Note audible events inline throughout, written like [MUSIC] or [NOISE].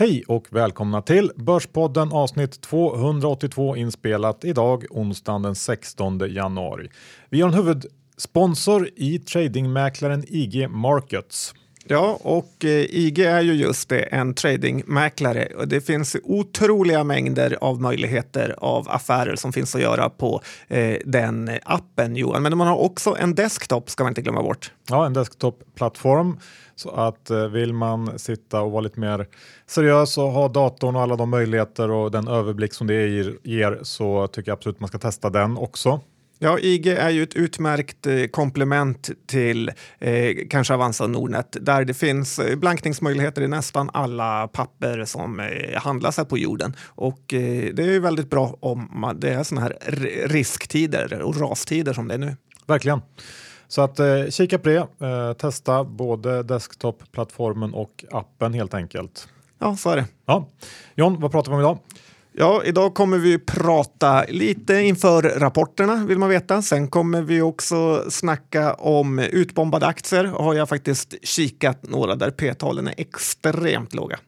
Hej och välkomna till Börspodden avsnitt 282 inspelat idag onsdagen den 16 januari. Vi har en huvudsponsor i tradingmäklaren IG Markets. Ja, och eh, IG är ju just det, en tradingmäklare. Och det finns otroliga mängder av möjligheter av affärer som finns att göra på eh, den appen, Johan. Men man har också en desktop, ska man inte glömma bort. Ja, en desktop-plattform. Så att eh, vill man sitta och vara lite mer seriös och ha datorn och alla de möjligheter och den överblick som det ger så tycker jag absolut man ska testa den också. Ja, IG är ju ett utmärkt eh, komplement till eh, kanske Avanza Nordnet där det finns eh, blankningsmöjligheter i nästan alla papper som handlas här på jorden. Och det är väldigt bra om det är sådana här risktider och rastider som det är nu. Verkligen. Så att eh, kika på det, eh, testa både desktop-plattformen och appen helt enkelt. Ja, så är det. Ja. John, vad pratar vi om idag? Ja, idag kommer vi prata lite inför rapporterna vill man veta. Sen kommer vi också snacka om utbombade aktier. Har jag faktiskt kikat några där p-talen är extremt låga.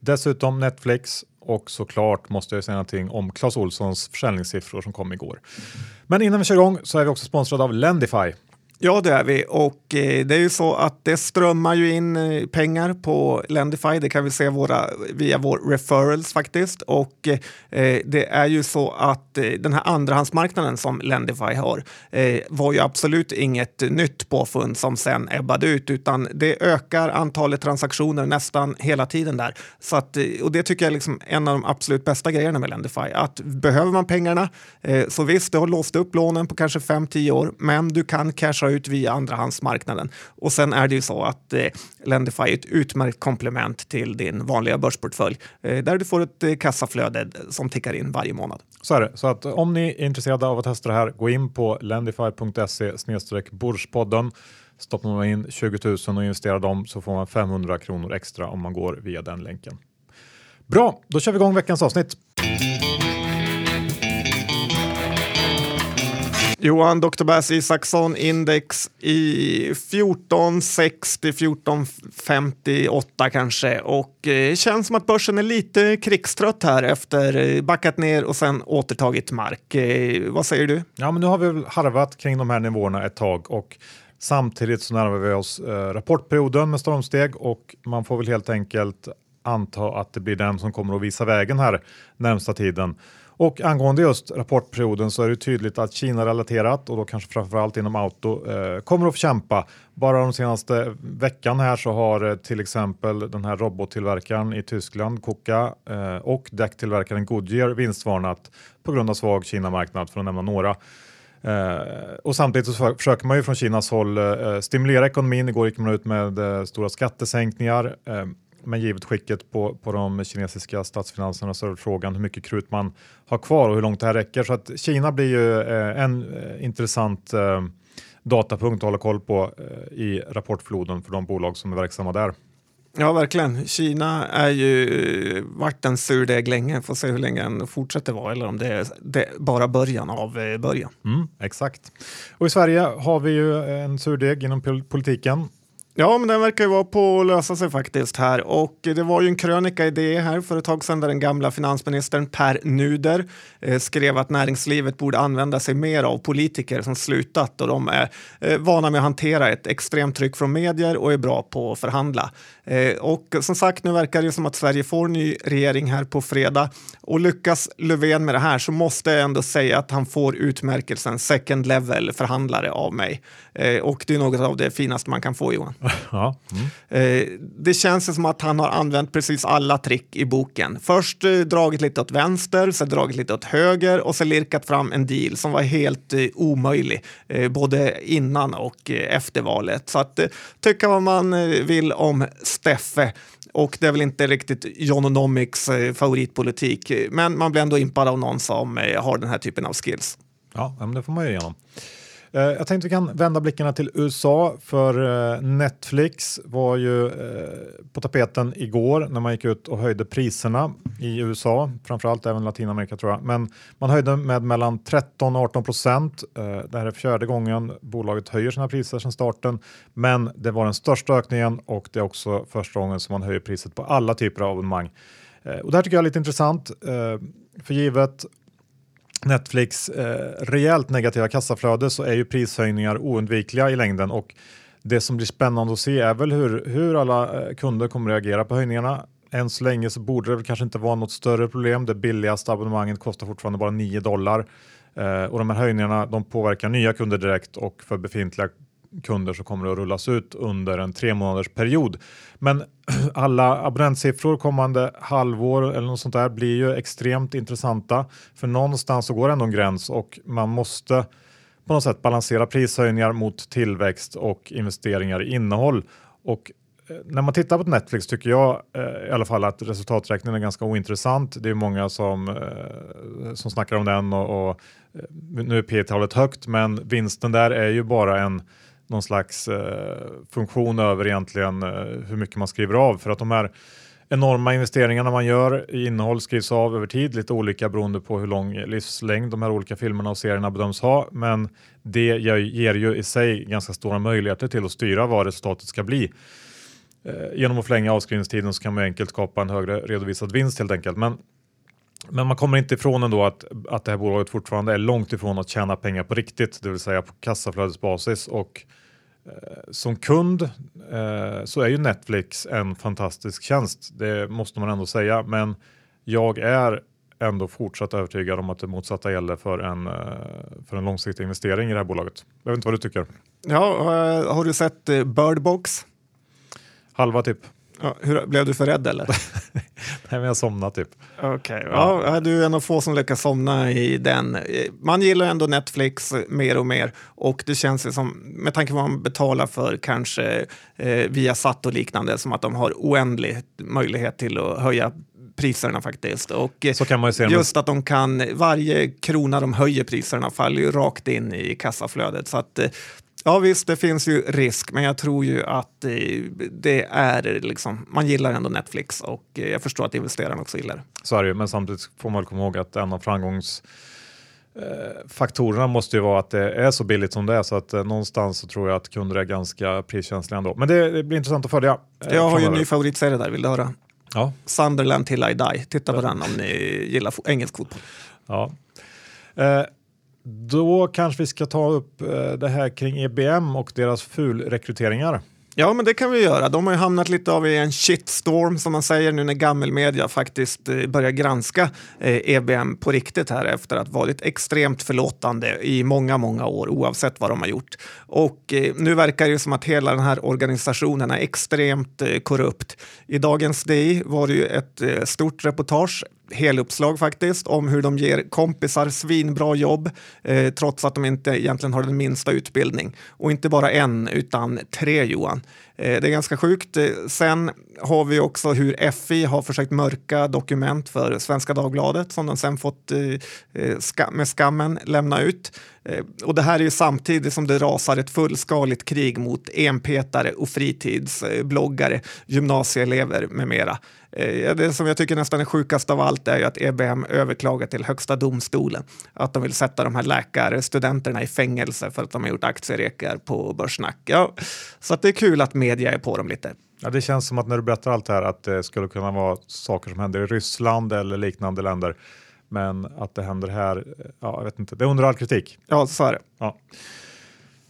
Dessutom Netflix och såklart måste jag säga någonting om Clas Olssons försäljningssiffror som kom igår. Men innan vi kör igång så är vi också sponsrade av Lendify. Ja, det är vi och eh, det är ju så att det strömmar ju in eh, pengar på Lendify. Det kan vi se våra, via vår referrals faktiskt. Och eh, eh det är ju så att eh, den här andrahandsmarknaden som Lendify har eh, var ju absolut inget nytt påfund som sen ebbade ut, utan det ökar antalet transaktioner nästan hela tiden där. Så att, och det tycker jag är liksom en av de absolut bästa grejerna med Lendify. Att behöver man pengarna, så visst, du har låst upp lånen på kanske 5-10 år, men du kan casha ut via andrahandsmarknaden. Och sen är det ju så att eh, Lendify är ett utmärkt komplement till din vanliga börsportfölj eh, där du får ett eh, kassaflöde eh, som tickar in varje månad. Så är det. Så att om ni är intresserade av att testa det här, gå in på lendify.se-börspodden. Stoppar man in 20 000 och investerar dem så får man 500 kronor extra om man går via den länken. Bra, då kör vi igång veckans avsnitt. Johan Dr. Bass Isaksson index i 1460, 1458 kanske och eh, känns som att börsen är lite krigstrött här efter eh, backat ner och sen återtagit mark. Eh, vad säger du? Ja, men nu har vi väl harvat kring de här nivåerna ett tag och samtidigt så närmar vi oss eh, rapportperioden med stormsteg och man får väl helt enkelt anta att det blir den som kommer att visa vägen här närmsta tiden. Och angående just rapportperioden så är det tydligt att Kina-relaterat och då kanske framförallt inom auto eh, kommer att få kämpa. Bara de senaste veckan här så har eh, till exempel den här robottillverkaren i Tyskland, Koka eh, och däcktillverkaren Goodyear vinstvarnat på grund av svag Kina-marknad för att nämna några. Uh, och samtidigt så försöker man ju från Kinas håll uh, stimulera ekonomin. Igår gick man ut med uh, stora skattesänkningar. Men givet skicket på, på de kinesiska statsfinanserna så är frågan hur mycket krut man har kvar och hur långt det här räcker. Så att Kina blir ju eh, en eh, intressant eh, datapunkt att hålla koll på i rapportfloden för de bolag som är verksamma där. Ja, verkligen. Kina är ju varit en surdeg länge. Får se hur länge den fortsätter vara eller om det är, det bara början av början. Mm, exakt. Och i Sverige har vi ju en surdeg inom politiken Ja, men den verkar ju vara på att lösa sig faktiskt här. Och det var ju en krönika i det här för ett tag sedan där den gamla finansministern Per Nuder eh, skrev att näringslivet borde använda sig mer av politiker som slutat och de är eh, vana med att hantera ett extremt tryck från medier och är bra på att förhandla. Eh, och som sagt, nu verkar det som att Sverige får ny regering här på fredag och lyckas Löfven med det här så måste jag ändå säga att han får utmärkelsen second level förhandlare av mig. Eh, och det är något av det finaste man kan få Johan. [LAUGHS] Ja. Mm. Det känns som att han har använt precis alla trick i boken. Först eh, dragit lite åt vänster, sen dragit lite åt höger och sen lirkat fram en deal som var helt eh, omöjlig, både innan och efter valet. Så att tycka vad man vill om Steffe och det är väl inte riktigt Jononomics favoritpolitik, men man blir ändå impad av någon som har den här typen av skills. Ja, men det får man ju igenom. Eh, jag tänkte vi kan vända blickarna till USA för eh, Netflix var ju eh, på tapeten igår när man gick ut och höjde priserna i USA, framförallt även Latinamerika tror jag. Men man höjde med mellan 13 och 18 procent. Eh, det här är fjärde gången bolaget höjer sina priser sedan starten, men det var den största ökningen och det är också första gången som man höjer priset på alla typer av abonnemang. Eh, och det här tycker jag är lite intressant, eh, för givet Netflix eh, rejält negativa kassaflöde så är ju prishöjningar oundvikliga i längden och det som blir spännande att se är väl hur, hur alla eh, kunder kommer reagera på höjningarna. Än så länge så borde det väl kanske inte vara något större problem. Det billigaste abonnemanget kostar fortfarande bara 9 dollar eh, och de här höjningarna de påverkar nya kunder direkt och för befintliga kunder så kommer det att rullas ut under en tre månaders period. Men [CLEARS THROAT] alla abonnentsiffror kommande halvår eller något sånt där blir ju extremt intressanta för någonstans så går ändå en gräns och man måste på något sätt balansera prishöjningar mot tillväxt och investeringar i innehåll. Och eh, när man tittar på Netflix tycker jag eh, i alla fall att resultaträkningen är ganska ointressant. Det är många som, eh, som snackar om den och, och eh, nu är P-talet högt men vinsten där är ju bara en någon slags eh, funktion över egentligen eh, hur mycket man skriver av för att de här enorma investeringarna man gör i innehåll skrivs av över tid, lite olika beroende på hur lång livslängd de här olika filmerna och serierna bedöms ha. Men det ger ju i sig ganska stora möjligheter till att styra vad resultatet ska bli. Eh, genom att förlänga avskrivningstiden så kan man enkelt skapa en högre redovisad vinst helt enkelt. Men men man kommer inte ifrån ändå att, att det här bolaget fortfarande är långt ifrån att tjäna pengar på riktigt, det vill säga på kassaflödesbasis. Och eh, som kund eh, så är ju Netflix en fantastisk tjänst, det måste man ändå säga. Men jag är ändå fortsatt övertygad om att det motsatta gäller för en, eh, för en långsiktig investering i det här bolaget. Jag vet inte vad du tycker? Ja, uh, har du sett uh, Birdbox? Halva typ. Ja, hur, blev du för rädd eller? [LAUGHS] Nej, men jag somnade typ. Okej, okay, ja. ja. du är en av få som lyckas somna i den. Man gillar ändå Netflix mer och mer och det känns som, med tanke på vad man betalar för kanske eh, via satt och liknande, som att de har oändlig möjlighet till att höja priserna faktiskt. Och så kan man se just att de kan, varje krona de höjer priserna faller ju rakt in i kassaflödet. Så att eh, Ja visst, det finns ju risk, men jag tror ju att det är liksom, man gillar ändå Netflix och jag förstår att investerarna också gillar det. Så är det ju, men samtidigt får man komma ihåg att en av framgångs eh, faktorerna måste ju vara att det är så billigt som det är så att eh, någonstans så tror jag att kunder är ganska priskänsliga ändå. Men det, det blir intressant att följa. Eh, jag har ju en ny favoritserie där, vill du höra? Ja. Sunderland till I die. Titta på den om ni gillar engelsk fotboll. Ja. Eh, då kanske vi ska ta upp eh, det här kring EBM och deras fulrekryteringar. Ja, men det kan vi göra. De har ju hamnat lite av i en shitstorm som man säger nu när gammelmedia faktiskt eh, börjar granska eh, EBM på riktigt här efter att varit extremt förlåtande i många, många år oavsett vad de har gjort. Och nu verkar det som att hela den här organisationen är extremt korrupt. I dagens DI var det ju ett stort reportage heluppslag faktiskt om hur de ger kompisar svinbra jobb eh, trots att de inte egentligen har den minsta utbildning. Och inte bara en, utan tre Johan. Eh, det är ganska sjukt. Eh, sen har vi också hur FI har försökt mörka dokument för Svenska Dagbladet som de sen fått eh, eh med skammen lämna ut. Eh, och det här är ju samtidigt som det rasar ett fullskaligt krig mot enpetare och fritidsbloggare, gymnasieelever med mera. Eh, det som jag tycker nästan är sjukast av allt är ju att EBM överklagar till Högsta domstolen. Att de vill sätta de här läkarstudenterna i fängelse för att de har gjort aktierekar på Börssnack. Ja, så att det är kul att media är på dem lite. Ja, det känns som att när du berättar allt det här att det skulle kunna vara saker som händer i Ryssland eller liknande länder. Men att det händer här, ja, jag vet inte, det är under all kritik. Ja, så är det. Ja.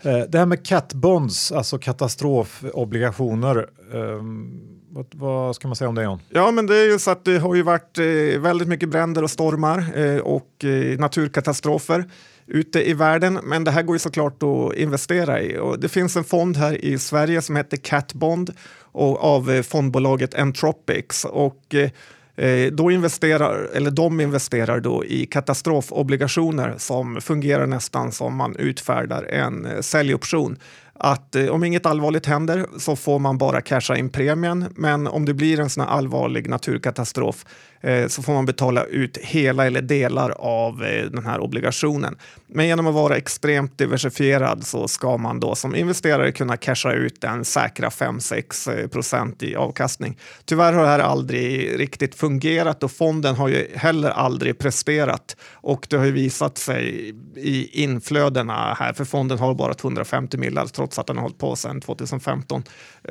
Eh, det här med cat bonds, alltså katastrofobligationer. Um, vad, vad, ska man säga om det John? Ja, men det är ju så att det har ju varit eh, väldigt mycket bränder och stormar eh, och eh, naturkatastrofer ute i världen. Men det här går ju såklart att investera i. Och det finns en fond här i Sverige som heter Catbond och av eh, fondbolaget Entropics. Och, eh, Eh, då investerar, eller de investerar då i katastrofobligationer som fungerar nästan som man utfärdar en eh, säljoption att eh, om inget allvarligt händer så får man bara casha in premien. Men om det blir en sån här allvarlig naturkatastrof Eh, så får man betala ut hela eller delar av eh, den här obligationen. Men genom att vara extremt diversifierad så ska man då som investerare kunna casha ut en säkra 5-6 eh, procent i avkastning. Tyvärr har det här aldrig riktigt fungerat och fonden har ju heller aldrig presterat och det har ju visat sig i inflödena här, för fonden har bara 250 miljarder trots att den har hållit på sedan 2015.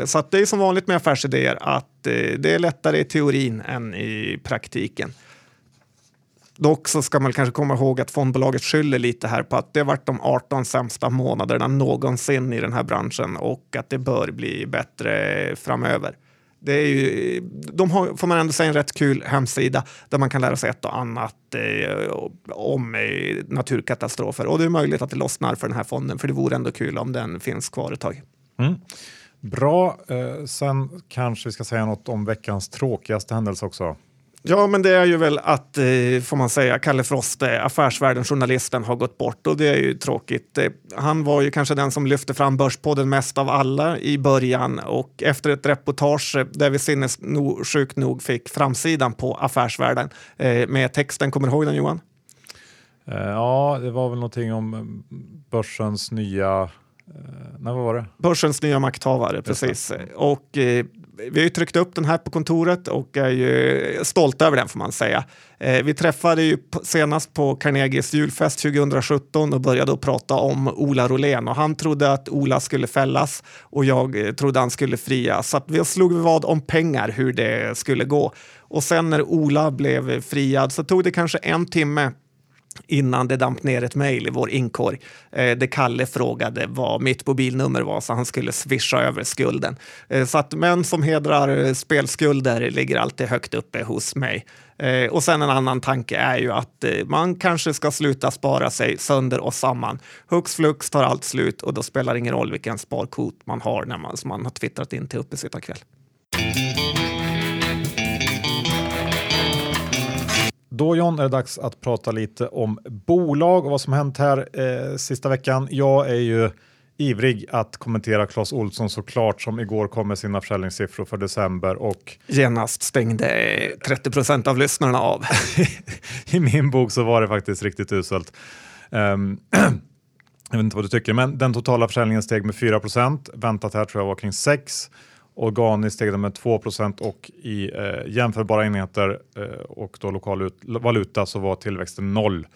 Så att det är som vanligt med affärsidéer att Eh, det är lättare i teorin än i praktiken. Dock så ska man kanske komma ihåg att fondbolaget skyller lite här på att det har varit de 18 sämsta månaderna någonsin i den här branschen och att det bör bli bättre framöver. Det är ju, de har, får man ändå säga, en rätt kul hemsida där man kan lära sig ett och annat eh, om eh, naturkatastrofer. Och det är möjligt att det lossnar för den här fonden, för det vore ändå kul om den finns kvar ett tag. Mm. Bra. Eh, sen kanske vi ska säga något om veckans tråkigaste händelse också. Ja, men det är ju väl att, eh, får man säga, Kalle Froste, affärsvärlden, journalisten, har gått bort och det är ju tråkigt. Eh, han var ju kanske den som lyfte fram Börspodden mest av alla i början och efter ett reportage där vi sinnessjukt nog fick framsidan på Affärsvärlden med texten, kommer du ihåg den Johan? Ja, det var väl någonting om börsens nya Eh, när var det? Börsens nya makthavare, precis. Och eh, vi har ju tryckt upp den här på kontoret och är ju stolta över den får man säga. Eh, vi träffade ju senast på Carnegies julfest 2017 och började då prata om Ola Rolén och han trodde att Ola skulle fällas och jag eh, trodde han skulle frias. Så att vi slog vad om pengar hur det skulle gå. Och sen när Ola blev friad så tog det kanske en timme innan det damp ner ett mejl i vår inkorg eh, där Kalle frågade vad mitt mobilnummer var så han skulle swisha över skulden. Eh, så att män som hedrar eh, spelskulder ligger alltid högt uppe hos mig. Eh, och sen en annan tanke är ju att eh, man kanske ska sluta spara sig sönder och samman. Hux flux tar allt slut och då spelar det ingen roll vilken sparkvot man har när man, som man har twittrat in till uppesittarkväll. Då John är det dags att prata lite om bolag och vad som hänt här eh, sista veckan. Jag är ju ivrig att kommentera Clas Olsson såklart som igår kom med sina försäljningssiffror för december och genast stängde 30 procent av lyssnarna av. [LAUGHS] I min bok så var det faktiskt riktigt uselt. Um, [CLEARS THROAT] jag vet inte vad du tycker, men den totala försäljningen steg med 4 Väntat här tror jag var kring 6 Organiskt steg den med 2% och i eh, jämförbara enheter eh, och då lokal ut, valuta så var tillväxten noll.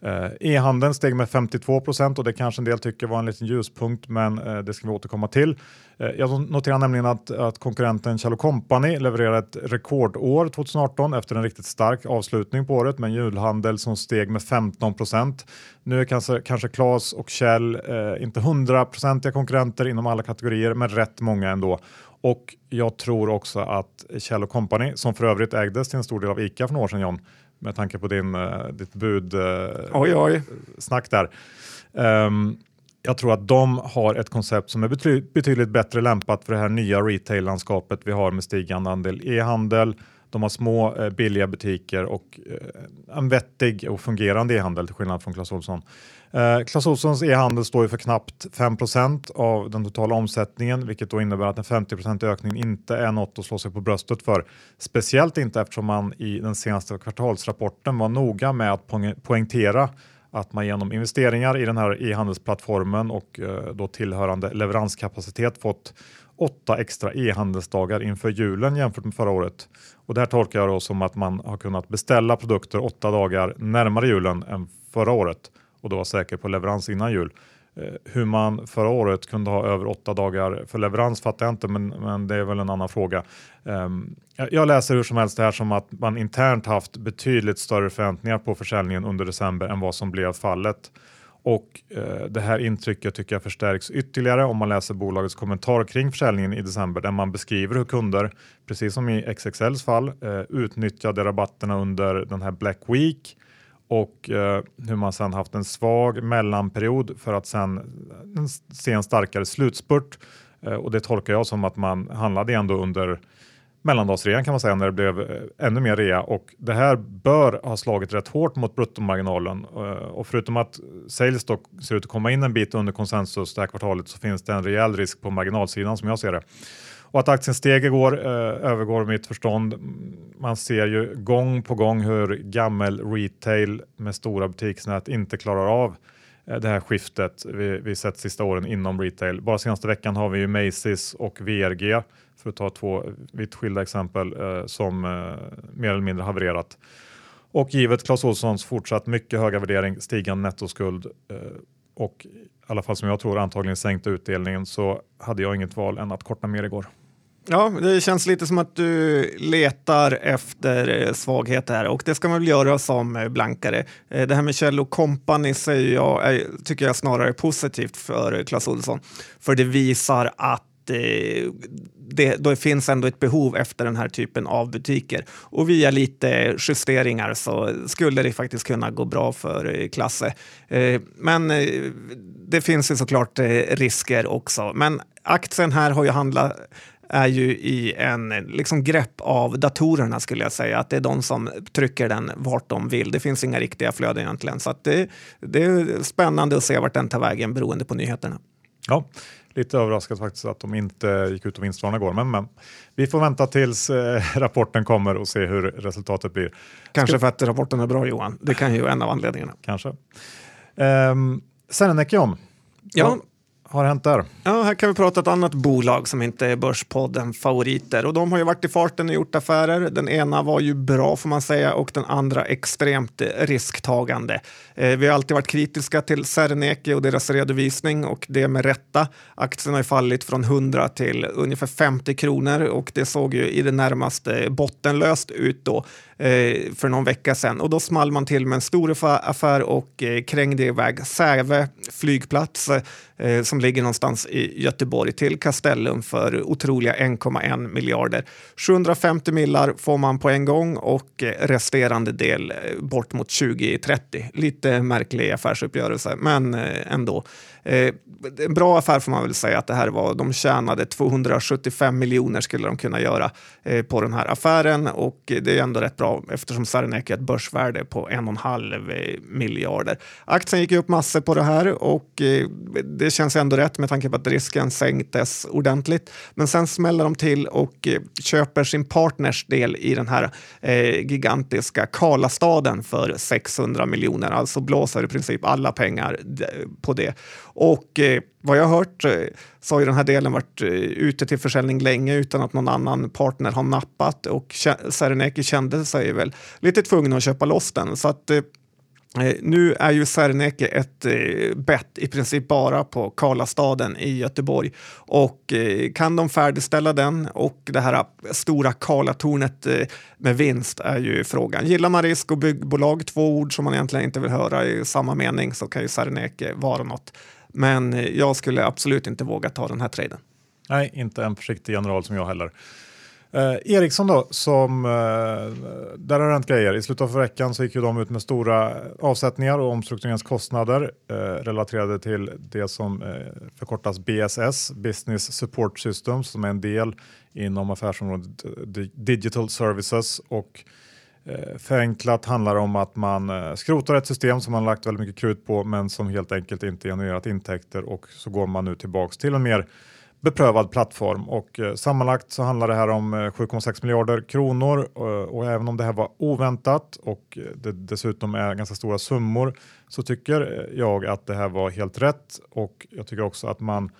Eh, E-handeln steg med 52% och det kanske en del tycker var en liten ljuspunkt, men eh, det ska vi återkomma till. Eh, jag noterar nämligen att, att konkurrenten Kjell Company levererade ett rekordår 2018 efter en riktigt stark avslutning på året med en julhandel som steg med 15% Nu är kanske, kanske Claes och Kjell eh, inte hundraprocentiga konkurrenter inom alla kategorier, men rätt många ändå. Och jag tror också att Kjell Company, som för övrigt ägdes till en stor del av ICA för några år sedan John, med tanke på din, uh, ditt bud uh, oj, oj. snack där. Um, jag tror att de har ett koncept som är betyd betydligt bättre lämpat för det här nya retail-landskapet vi har med stigande andel e-handel. De har små eh, billiga butiker och eh, en vettig och fungerande e-handel till skillnad från Clas Ohlson. Eh, Clas Ohlsons e-handel står ju för knappt 5% av den totala omsättningen, vilket då innebär att en 50% ökning inte är något att slå sig på bröstet för. Speciellt inte eftersom man i den senaste kvartalsrapporten var noga med att poängtera att man genom investeringar i den här e-handelsplattformen och eh, då tillhörande leveranskapacitet fått åtta extra e-handelsdagar inför julen jämfört med förra året. Och det här tolkar jag då som att man har kunnat beställa produkter åtta dagar närmare julen än förra året och då vara säker på leverans innan jul. Eh, hur man förra året kunde ha över åtta dagar för leverans fattar jag inte, men, men det är väl en annan fråga. Um, jag läser hur som helst det här som att man internt haft betydligt större förväntningar på försäljningen under december än vad som blev fallet. Och eh, det här intrycket tycker jag förstärks ytterligare om man läser bolagets kommentar kring försäljningen i december där man beskriver hur kunder, precis som i XXLs fall, eh, utnyttjade rabatterna under den här Black Week och eh, hur man sedan haft en svag mellanperiod för att sen se en starkare slutspurt. Eh, och det tolkar jag som att man handlade ändå under mellandagsrean kan man säga när det blev eh, ännu mer rea och det här bör ha slagit rätt hårt mot bruttomarginalen eh, och förutom att sales då ser ut att komma in en bit under konsensus det här kvartalet så finns det en rejäl risk på marginalsidan som jag ser det. Och att aktien steg igår eh, övergår mitt förstånd. Man ser ju gång på gång hur gammel retail med stora butiksnät inte klarar av eh, det här skiftet vi, vi sett sista åren inom retail. Bara senaste veckan har vi ju Macy's och VRG för att ta två vitt skilda exempel eh, som eh, mer eller mindre havererat. Och givet Clas Ohlsons fortsatt mycket höga värdering, stigande nettoskuld eh, och i alla fall som jag tror antagligen sänkt utdelningen så hade jag inget val än att korta mer igår. Ja, det känns lite som att du letar efter eh, svagheter här och det ska man väl göra som eh, blankare. Eh, det här med Kjell Company säger jag, tycker jag snarare är positivt för Clas Ohlson. För det visar att det, det finns ändå ett behov efter den här typen av butiker. Och via lite justeringar så skulle det faktiskt kunna gå bra för Klasse. Men det finns ju såklart risker också. Men aktien här har ju handlat är ju i en liksom grepp av datorerna skulle jag säga. Att det är de som trycker den vart de vill. Det finns inga riktiga flöden egentligen. Så det, det är spännande att se vart den tar vägen beroende på nyheterna. Ja, lite överraskad faktiskt att de inte gick ut och vinstvarnade igår. Men, men vi får vänta tills eh, rapporten kommer och se hur resultatet blir. Kanske för att rapporten är bra Johan. Det kan ju vara en av anledningarna. Kanske. Um, Senenekion. Ja har hänt där? Ja, här kan vi prata ett annat bolag som inte är Börspodden favoriter och de har ju varit i farten och gjort affärer. Den ena var ju bra får man säga och den andra extremt risktagande. Eh, vi har alltid varit kritiska till Serneke och deras redovisning och det med rätta. Aktien har ju fallit från 100 till ungefär 50 kronor och det såg ju i det närmaste bottenlöst ut då Eh, för någon vecka sedan och då small man till med en stor affär och eh, krängde iväg Säve flygplats eh, som ligger någonstans i Göteborg till Castellum för otroliga 1,1 miljarder. 750 millar får man på en gång och eh, resterande del eh, bort mot 2030. Lite märklig affärsuppgörelse, men eh, ändå. Eh, en bra affär får man väl säga att det här var. De tjänade 275 miljoner skulle de kunna göra eh, på den här affären och det är ändå rätt bra eftersom Serneke har ett börsvärde på en och en halv eh, miljarder. Aktien gick upp massor på det här och eh, det känns ändå rätt med tanke på att risken sänktes ordentligt. Men sen smäller de till och eh, köper sin partners del i den här eh, gigantiska Karlastaden för 600 miljoner, alltså blåser i princip alla pengar eh, på det. Och eh, vad jag har hört eh, så har ju den här delen varit eh, ute till försäljning länge utan att någon annan partner har nappat och Serneke kände sig väl lite tvungen att köpa loss den. Så att Eh, eh nu är ju Serneke ett eh, bett i princip bara på Karlastaden i Göteborg och eh, kan de färdigställa den och det här eh, stora Karlatornet eh, med vinst är ju frågan. Gillar man risk och byggbolag, två ord som man egentligen inte vill höra i samma mening, så kan ju Serneke vara något. Men jag skulle absolut inte våga ta den här traden. Nej, inte en försiktig general som jag heller. Eh, Ericsson då, som, eh, där har det hänt grejer. I slutet av veckan så gick ju de ut med stora avsättningar och omstruktureringskostnader eh, relaterade till det som eh, förkortas BSS, Business Support Systems, som är en del inom affärsområdet eh, Digital Services. Och Eh, förenklat handlar det om att man eh, skrotar ett system som man lagt väldigt mycket krut på men som helt enkelt inte genererat intäkter och så går man nu tillbaks till en mer beprövad plattform. Och eh, sammanlagt så handlar det här om 7,6 miljarder kronor och även om det här var oväntat och det dessutom är ganska stora summor så tycker jag att det här var helt rätt. Och jag tycker också att man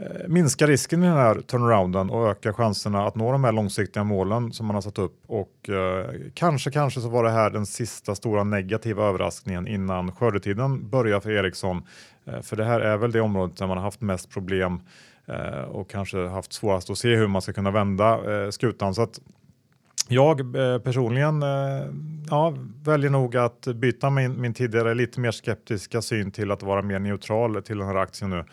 Eh, minska risken i den här turnarounden och öka chanserna att nå de här långsiktiga målen som man har satt upp och eh, kanske, kanske så var det här den sista stora negativa överraskningen innan skördetiden börjar för Ericsson. Eh, för det här är väl det området där man har haft mest problem Eh, och kanske haft svårast att se hur man ska kunna vända eh, skutan. Så att jag eh, personligen eh, ja, väljer nog att byta min, min tidigare lite mer skeptiska syn till att vara mer neutral till den här aktien nu.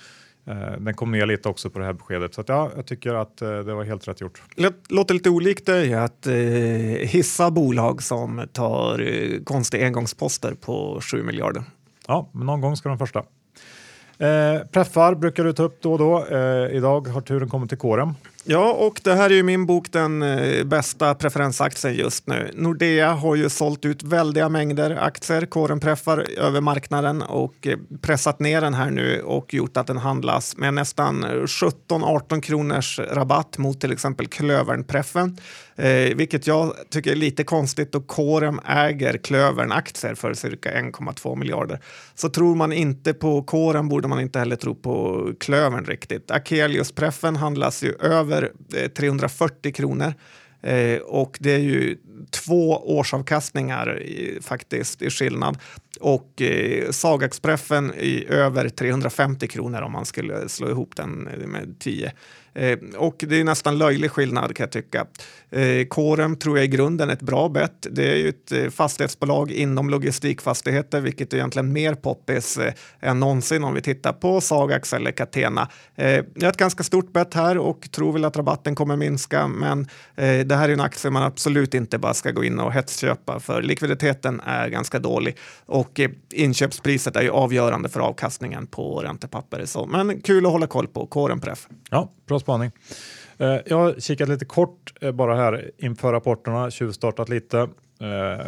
Den kom ner lite också på det här beskedet så att ja, jag tycker att det var helt rätt gjort. Låter lite olikt dig att hissa bolag som tar konstiga engångsposter på 7 miljarder. Ja, men någon gång ska de första. Eh, preffar brukar du ta upp då och då. Eh, idag har turen kommit till kåren. Ja, och det här är ju min bok den eh, bästa preferensaktien just nu. Nordea har ju sålt ut väldiga mängder aktier, kåren preffar över marknaden och eh, pressat ner den här nu och gjort att den handlas med nästan 17-18 kronors rabatt mot till exempel Klövern-preffen. Eh, vilket jag tycker är lite konstigt då Corem äger Klövern-aktier för cirka 1,2 miljarder. Så tror man inte på Corem borde man inte heller tro på Klövern riktigt. Akelius-preffen handlas ju över eh, 340 kronor. Eh, och det är ju två årsavkastningar i, faktiskt i skillnad. Och eh, Sagaxpreffen i över 350 kronor om man skulle slå ihop den eh, med 10. Eh, och det är nästan löjlig skillnad kan jag tycka. Eh, Corem tror jag i grunden är ett bra bett. Det är ju ett eh, fastighetsbolag inom logistikfastigheter, vilket är egentligen mer poppis eh, än någonsin om vi tittar på Sagax eller Catena. Eh, jag har ett ganska stort bett här och tror väl att rabatten kommer minska, men eh, det här är en aktie man absolut inte bara ska gå in och hetsköpa för likviditeten är ganska dålig och eh, inköpspriset är ju avgörande för avkastningen på räntepapper. Så, men kul att hålla koll på Corem Pref. Ja, bra spaning. Eh, jag har kikat lite kort eh, bara här inför rapporterna, tjuvstartat lite eh,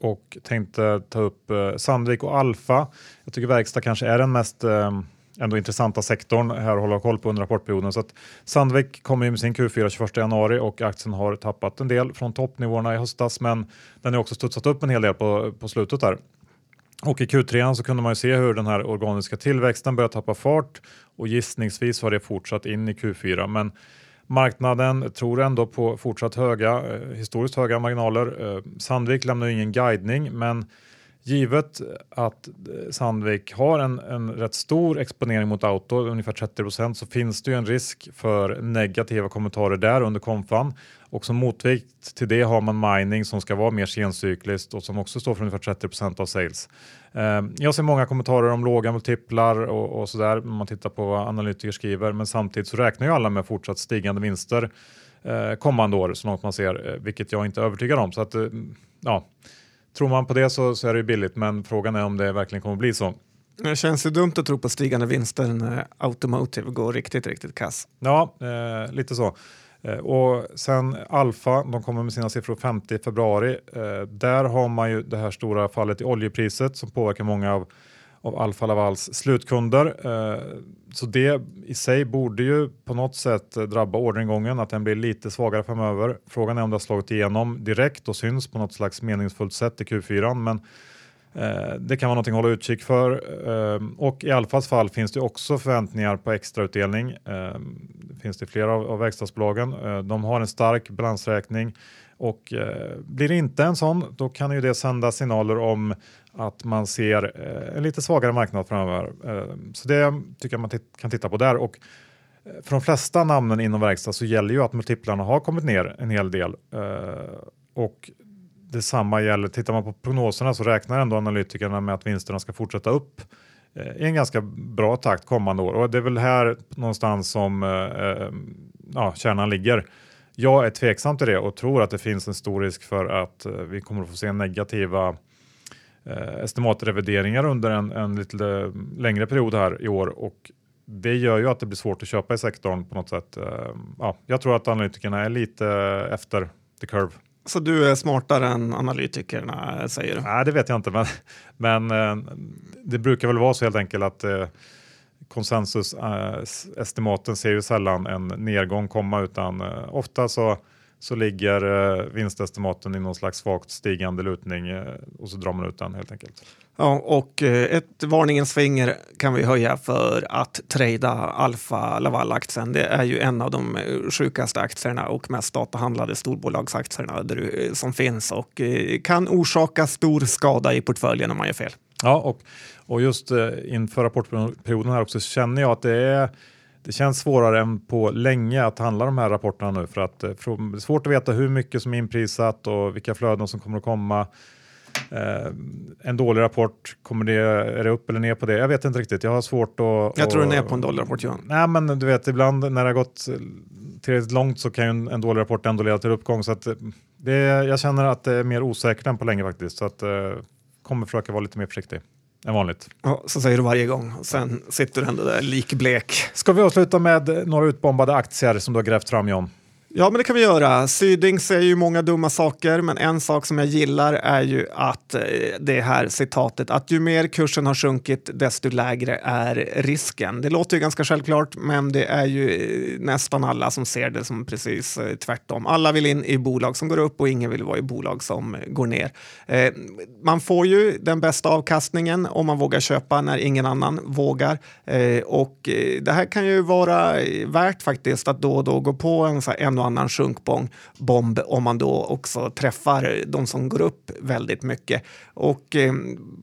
och tänkte ta upp eh, Sandvik och Alfa. Jag tycker verkstad kanske är den mest eh, ändå intressanta sektorn här att hålla koll på under rapportperioden. Så att Sandvik kommer med sin Q4 21 januari och aktien har tappat en del från toppnivåerna i höstas, men den har också studsat upp en hel del på, på slutet där. Och i Q3 så kunde man ju se hur den här organiska tillväxten började tappa fart och gissningsvis har det fortsatt in i Q4. Men marknaden tror ändå på fortsatt höga, eh, historiskt höga marginaler. Eh, Sandvik lämnar ju ingen guidning, men givet att eh, Sandvik har en, en rätt stor exponering mot auto, ungefär 30 procent, så finns det ju en risk för negativa kommentarer där under konfan. Och som motvikt till det har man mining som ska vara mer sencykliskt och som också står för ungefär 30 procent av sales. Ehm, jag ser många kommentarer om låga multiplar och, och sådär om man tittar på vad analytiker skriver, men samtidigt så räknar ju alla med fortsatt stigande vinster eh, kommande år så långt man ser, eh, vilket jag inte är övertygad om. Så att, ja, tror man på det så, så är det billigt, men frågan är om det verkligen kommer bli så. Det känns ju dumt att tro på stigande vinster när Automotive går riktigt, riktigt kass. Ja, eh, lite så. Eh, och sen Alfa, de kommer med sina siffror 50 februari. Eh, där har man ju det här stora fallet i oljepriset som påverkar många av, av Alfa Lavals slutkunder. Eh, så det i sig borde ju på något sätt eh, drabba orderingången, att den blir lite svagare framöver. Frågan är om det har slagit igenom direkt och syns på något slags meningsfullt sätt i Q4. Men eh, det kan vara något att hålla utkik för och i Alfas fall finns det också förväntningar på extrautdelning. Det finns det flera av verkstadsbolagen. De har en stark balansräkning och blir det inte en sån, då kan ju det sända signaler om att man ser eh, en lite svagare marknad framöver. Eh, så det tycker jag man kan titta på där. Och eh, för de flesta namnen inom verkstad så gäller ju att multiplarna har kommit ner en hel del och Detsamma gäller, tittar man på prognoserna så räknar ändå analytikerna med att vinsterna ska fortsätta upp i en ganska bra takt kommande år och det är väl här någonstans som ja, kärnan ligger. Jag är tveksam till det och tror att det finns en stor risk för att vi kommer att få se negativa estimatrevideringar under en, en lite längre period här i år och det gör ju att det blir svårt att köpa i sektorn på något sätt. Eh, ja, jag tror att analytikerna är lite efter the curve. Så du är smartare än analytikerna säger du? Nej, det vet jag inte, men, men eh, det brukar väl vara så helt enkelt att eh, konsensusestimaten ser ju sällan en nedgång komma utan eh, ofta så så ligger eh, vinstestimaten i någon slags svagt stigande lutning eh, och så drar man ut den helt enkelt. Ja, och eh, ett varningens finger kan vi höja för att trada Alfa Laval-aktien. Det är ju en av de sjukaste aktierna och mest datahandlade storbolagsaktierna som finns och kan orsaka stor skada i portföljen om man gör fel. Ja, och, och just inför rapportperioden här också känner jag att det är det känns svårare än på länge att handla de här rapporterna nu för att eh, det är svårt att veta hur mycket som är inprisat och vilka flöden som kommer att komma. Eh, en dålig rapport, kommer det, är det upp eller ner på det? Jag vet inte riktigt. Jag har svårt att... Jag tror den är på en dålig rapport, Johan. Nej, men du vet, ibland när det har gått tillräckligt långt så kan ju en, en dålig rapport ändå leda till uppgång. Så att eh, det, jag känner att det är mer osäkert än på länge faktiskt. Så att, eh, kommer försöka vara lite mer försiktig än vanligt. Ja, så säger du varje gång och sen sitter du ändå där likblek. Ska vi avsluta med några utbombade aktier som du har grävt fram John? Ja, men det kan vi göra. Syding säger ju många dumma saker, men en sak som jag gillar är ju att eh, det här citatet att ju mer kursen har sjunkit, desto lägre är risken. Det låter ju ganska självklart, men det är ju eh, nästan alla som ser det som precis eh, tvärtom. Alla vill in i bolag som går upp och ingen vill vara i bolag som går ner. Man får ju den bästa avkastningen om man vågar köpa när ingen annan vågar. Och det här kan ju vara värt faktiskt att då och då gå på en, så här, en och annan sjunkbomb om man då också träffar de som går upp väldigt mycket. Och eh,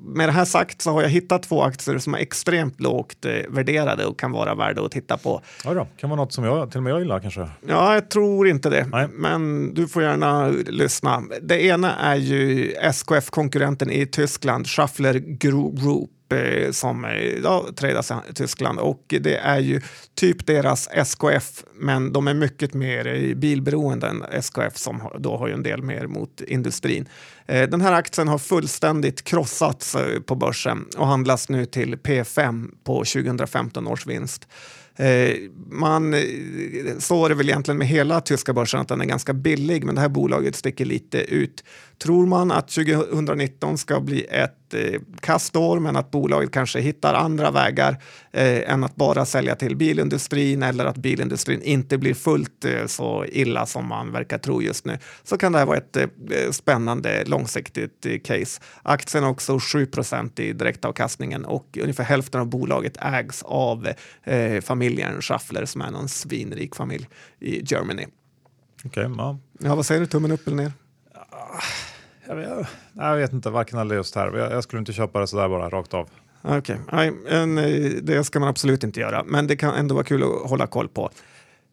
med det här sagt så har jag hittat två aktier som är extremt lågt eh, värderade och kan vara värda att titta på. Ja då, kan vara något som jag, till och med jag gillar kanske? Ja, jag tror inte det, Nej. men du får gärna lyssna. Det ena är ju SKF-konkurrenten i Tyskland, Schaffler Group Eh, som eh, ja, tradas i Tyskland och det är ju typ deras SKF, men de är mycket mer eh, bilberoende än SKF som då har ju en del mer mot industrin. Eh, den här aktien har fullständigt krossats eh, på börsen och handlas nu till P5 på 2015 års vinst. man, så är det väl egentligen med hela tyska börsen att den är ganska billig, men det här bolaget sticker lite ut. Tror man att 2019 ska bli ett eh, kastår men att bolaget kanske hittar andra vägar eh, än att bara sälja till bilindustrin eller att bilindustrin inte blir fullt eh, så illa som man verkar tro just nu så kan det här vara ett eh, spännande långsiktigt eh, case. Aktien har också 7% i direktavkastningen och ungefär hälften av bolaget ägs av eh, familjen Schaffler som är någon svinrik familj i Germany. Okej, okay, ja. ja. Vad säger du, tummen upp eller ner? Jag vet, jag vet inte, varken eller just här. Jag, jag skulle inte köpa det sådär bara rakt av. Okej, okay. Eh, det ska man absolut inte göra, men det kan ändå vara kul att hålla koll på.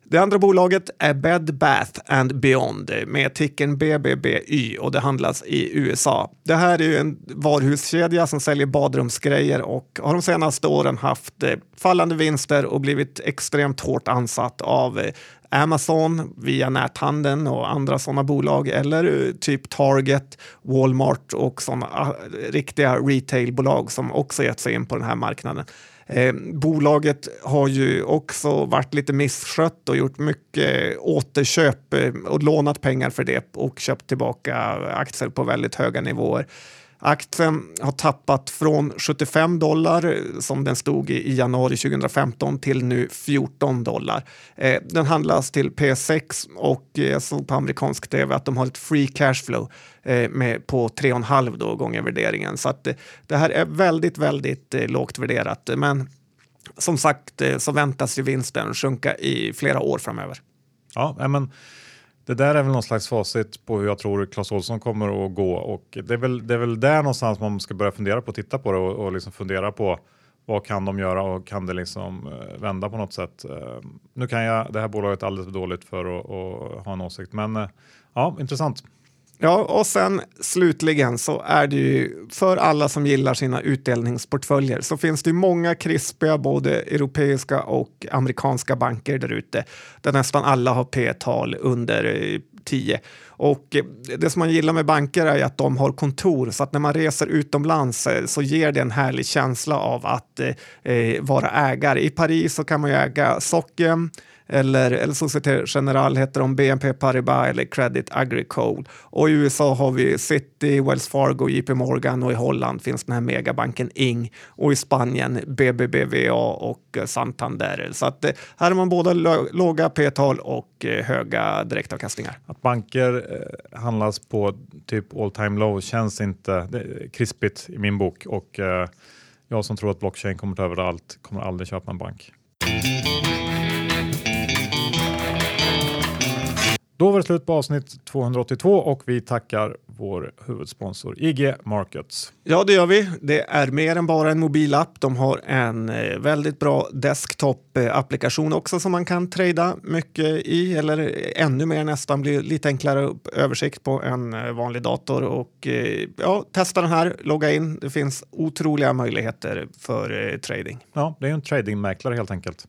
Det andra bolaget är Bed Bath and Beyond med ticken BBBY och det handlas i USA. Det här är en varuhuskedja som säljer badrumsgrejer och har de senaste åren haft eh, fallande vinster och blivit extremt hårt ansatt av eh, Amazon via näthandeln och andra sådana bolag eller eh, typ Target, Walmart och sådana ah, riktiga retailbolag som också gett sig in på den här marknaden. Eh, bolaget har ju också varit lite misskött och gjort mycket återköp eh, och lånat pengar för det och köpt tillbaka aktier på väldigt höga nivåer. Aktien har tappat från 75 dollar som den stod i, januari 2015 till nu 14 dollar. Eh, den handlas till P6 och eh, jag såg på amerikansk tv att de har ett free cash flow eh, med, på 3,5 gånger värderingen. Så att, det här är väldigt, väldigt lågt värderat. Men som sagt så väntas ju vinsten sjunka i flera år framöver. Ja, men det där är väl någon slags facit på hur jag tror Clas Ohlson kommer att gå och det är väl, det är väl där någonstans man ska börja fundera på, titta på det och, och liksom fundera på vad kan de göra och kan det liksom eh, vända på något sätt? Eh, nu kan jag det här bolaget alldeles för dåligt för att, att ha en åsikt, men eh, ja, intressant. Ja, och sen slutligen så är det ju för alla som gillar sina utdelningsportföljer så finns det många krispiga både europeiska och amerikanska banker där ute där nästan alla har P-tal under eh, 10. Och eh, det som man gillar med banker är att de har kontor så att när man reser utomlands eh, så ger det en härlig känsla av att eh, vara ägare. I Paris så kan man ju äga Socken, eller, eller Société Générale heter de, BNP Paribas eller Credit Agricole. Och i USA har vi City, Wells Fargo, JP Morgan och i Holland finns den här megabanken Ing och i Spanien BBBVA och eh, Santander. Så att eh, här har man både låga P-tal och eh, höga direktavkastningar. Att banker eh, handlas på typ all time low känns inte krispigt i min bok och eh, jag som tror att blockchain kommer ta över allt kommer aldrig köpa en bank. Då var det slut på avsnitt 282 och vi tackar vår huvudsponsor IG Markets. Ja, det gör vi. Det är mer än bara en mobilapp. De har en eh, väldigt bra desktop-applikation också som man kan trada mycket i eller ännu mer nästan blir lite enklare översikt på en eh, vanlig dator och eh, ja, testa den här, logga in. Det finns otroliga möjligheter för trading. Ja, det är en tradingmäklare helt enkelt.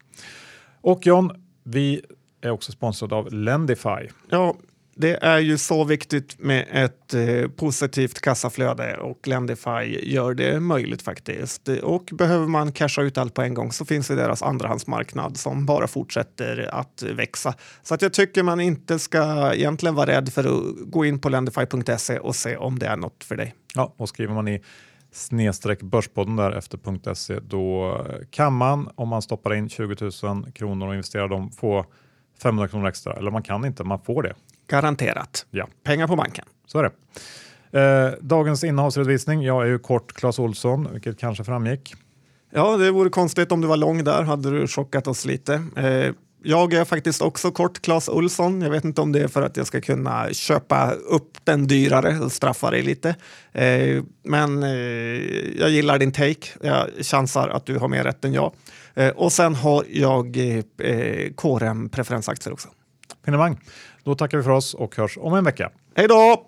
Och John, vi är också sponsrad av Lendify. Ja, det är ju så viktigt med ett eh, positivt kassaflöde och Lendify gör det möjligt faktiskt. Och behöver man casha ut allt på en gång så finns det deras andrahandsmarknad som bara fortsätter att växa. Så att jag tycker man inte ska egentligen vara rädd för att gå in på lendify.se och se om det är något för dig. Ja, och skriver man i snedstreck Börspodden där efter .se då kan man om man stoppar in 20 000 kronor och investerar dem få 500 kronor extra. Eller man kan inte, man får det. Garanterat. Ja. Pengar på banken. Så är det. Eh, dagens innehavsredovisning. Jag är ju kort Clas Olsson, vilket kanske framgick. Ja, det vore konstigt om du var lång där, hade du chockat oss lite. Eh, jag är faktiskt också kort Clas Olsson. Jag vet inte om det är för att jag ska kunna köpa upp den dyrare och straffa dig lite. Eh, men jag gillar din take. Jag chansar att du har mer rätt än jag. Eh, och sen har jag eh, KRM preferensaktier också. Finemang. Då tackar vi för oss och hörs om en vecka. Hej då!